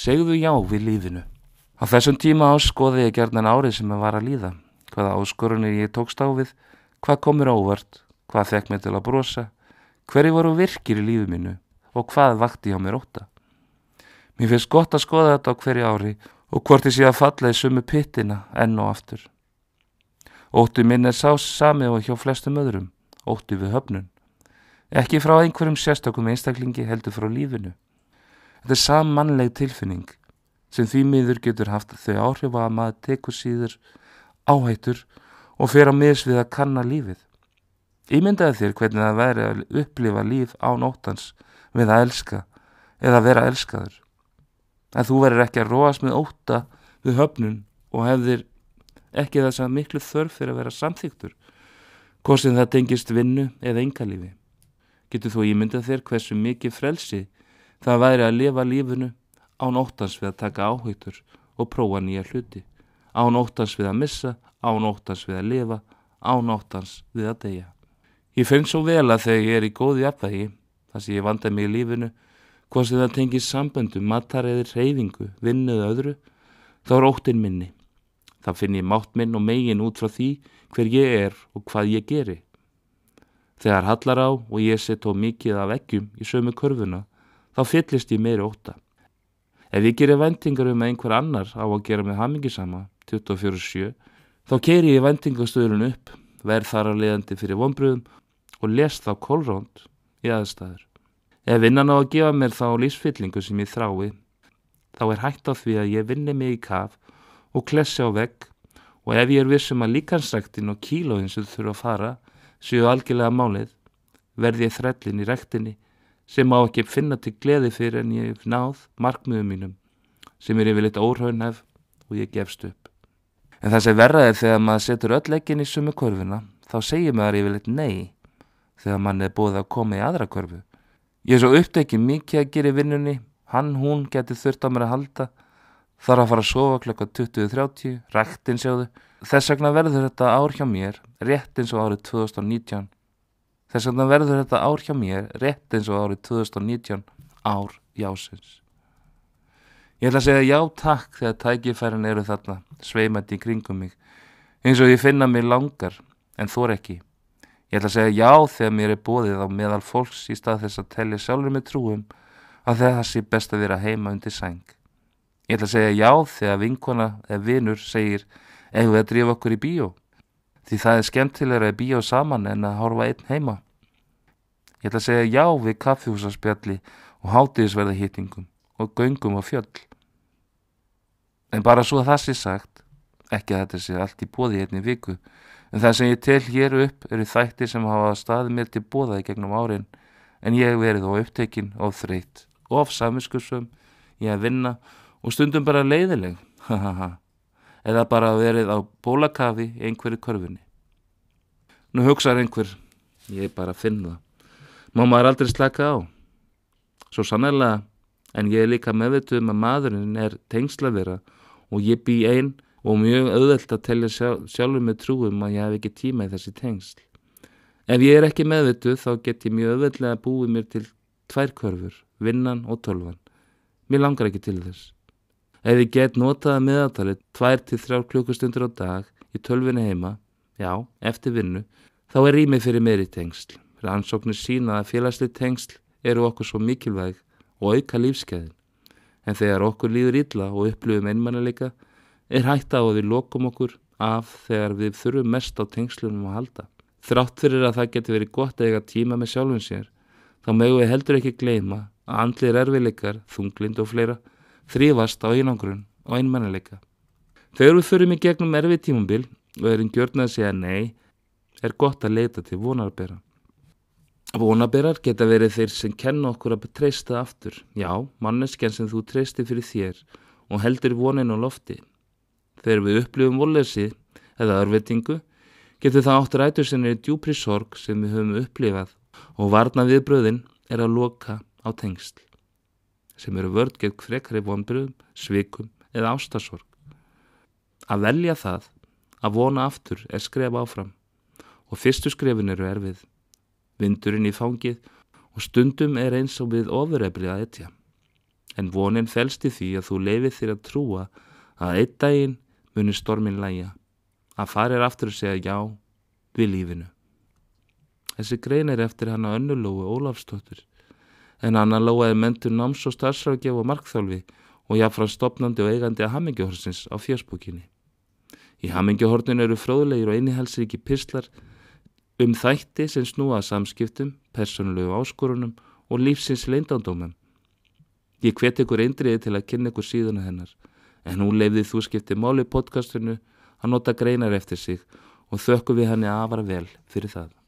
Segðu já við lífinu. Á þessum tíma áskoði ég gerðan árið sem ég var að líða. Hvaða áskorunir ég tókst á við, hvað komur ávart, hvað fekk mér til að brosa, hverju voru virkir í lífu mínu og hvað vakti hjá mér óta. Mér finnst gott að skoða þetta á hverju ári og hvort ég sé að falla í sumu pittina enn og aftur. Óttu minn er sás sami og hjá flestum öðrum, óttu við höfnun. Ekki frá einhverjum sérstakum einstaklingi heldur frá lífinu. Þetta er sammannleg tilfinning sem því miður getur haft þau áhrif að maður tekur síður áhættur og fer að mis við að kanna lífið. Ímyndaði þér hvernig það væri að upplifa líf á nóttans við að elska eða vera elskaður. En þú verður ekki að róast með óta við höfnun og hefðir ekki þess að miklu þörf fyrir að vera samþyktur, hvort sem það tengist vinnu eða engalífi. Getur þú ímyndað þér hversu mikið frelsi það væri að lifa lífunu án óttans við að taka áhautur og prófa nýja hluti, án óttans við að missa, án óttans við að lifa, án óttans við að deyja. Ég finn svo vel að þegar ég er í góði afvægi, þar sem ég vanda mig í lífinu, hvort sem það tengist samböndu, matar eða reyfingu, vinnuð öðru, þá er óttin minni. Það finn ég mátt minn og megin út frá því hver ég er og hvað ég geri. Þegar hallar á og ég set á mikið af eggjum í sömu kurvuna, þá fyllist ég meiri óta. Ef ég gerir vendingar um að einhver annar á að gera með hamingisama, 24-7, þá keiri ég vendingastöðurinn upp, verð þar á leiðandi fyrir vonbröðum og les þá kólrónd í aðstæður. Ef vinnan á að gefa mér þá lífsfyllingu sem ég þrái, þá er hægt á því að ég vinni mig í kaf og klessi á vegg og ef ég er vissum að líkansræktin og kílóðin sem þurfa að fara séu algjörlega málið, verði ég þrællin í rektinni sem má ekki finna til gleði fyrir en ég náð markmiðum mínum sem er yfirleitt óraunhef og ég gefst upp. En það sem verraði þegar maður setur öll ekkin í sumu korfuna þá segir maður yfirleitt nei þegar mann er búið að koma í aðra korfu. Ég er svo upptekið mikið að gera í vinnunni, hann, hún getur þurft á mér að halda þarf að fara að sofa klokka 20.30, rættin sjáðu. Þess vegna verður þetta ár hjá mér rétt eins og árið 2019. Þess vegna verður þetta ár hjá mér rétt eins og árið 2019 ár jásins. Ég ætla að segja já takk þegar tækifærin eru þarna, sveimandi í kringum mig, eins og ég finna mig langar, en þór ekki. Ég ætla að segja já þegar mér er bóðið á meðal fólks í stað þess að tellja sjálfur með trúum að það sé best að vera heima undir sæng. Ég ætla að segja já þegar vinkona eða vinur segir eigum við að drifa okkur í bíó. Því það er skemmtilegra að bíó saman en að horfa einn heima. Ég ætla að segja já við kaffihúsaspjalli og hátiðisverða hýtingum og göngum á fjöll. En bara svo að það sé sagt, ekki að þetta sé allt í bóði hérna í viku, en það sem ég tel hér upp eru þættir sem hafa staðið mér til bóðaði gegnum árin, en ég verið á upptekinn og þreytt, of samiskursum, ég að vinna og stundum bara leiðileg, hahaha, eða bara verið á bólakafi einhverju körfunni. Nú hugsaður einhver, ég bara finn það, má maður aldrei slaka á. Svo sannlega, en ég er líka meðvituð um að maðurinn er tengslavera og ég bý einn og mjög auðvelt að telja sjálf, sjálfur með trúum að ég hef ekki tíma í þessi tengsl. Ef ég er ekki meðvituð þá get ég mjög auðveldlega búið mér til tvær körfur, vinnan og tölvan. Mér langar ekki til þess. Ef ég get meðaltalið tvær til þrjár klukkustundur á dag í tölvinni heima, já, eftir vinnu, þá er rýmið fyrir meiri tengsl. Rannsóknir sína að félagslið tengsl eru okkur svo mikilvæg og auka lífskeiðin. En þegar okkur líður illa og upplifum einmannileika, er hægt á að við lokum okkur af þegar við þurfum mest á tengslunum að halda. Þrátt fyrir að það getur verið gott að eiga tíma með sjálfum sér, þá mögum við heldur ekki gleyma að andlir erfileikar, þunglind og fleira þrýfast á einangrun og einmannileika. Þegar við förum í gegnum erfið tímumbil og erum gjörnað að segja nei, er gott að leita til vonarbera. Vonaberar geta verið þeir sem kenna okkur að treysta aftur. Já, manneskjan sem þú treysti fyrir þér og heldur vonin og lofti. Þegar við upplifum volleysi eða örvetingu, getur það átt rætur sem er djúpri sorg sem við höfum upplifað og varna viðbröðin er að loka á tengsl sem eru vörd gegn frekari vonbröðum, svikum eða ástasorg. Að velja það, að vona aftur er skref áfram og fyrstu skrefin eru erfið. Vindurinn í fangið og stundum er eins og við ofureflið að etja. En vonin felst í því að þú leifir þér að trúa að einn daginn munir stormin læja. Að farir aftur að segja já við lífinu. Þessi grein er eftir hana önnulói Ólafstóttur. En Anna Lóa er mentur náms og starfsrákjaf og markþálfi og jáfnfram stopnandi og eigandi að Hammingjuhorsins á fjörsbúkinni. Í Hammingjuhornin eru fróðlegir og einihelsir ekki pislar um þætti sem snúa samskiptum, personulegu áskorunum og lífsins leindandómum. Ég hvet ykkur eindriði til að kynna ykkur síðuna hennar, en hún leifði þú skipti máli podcastinu að nota greinar eftir sig og þökku við henni afara vel fyrir það.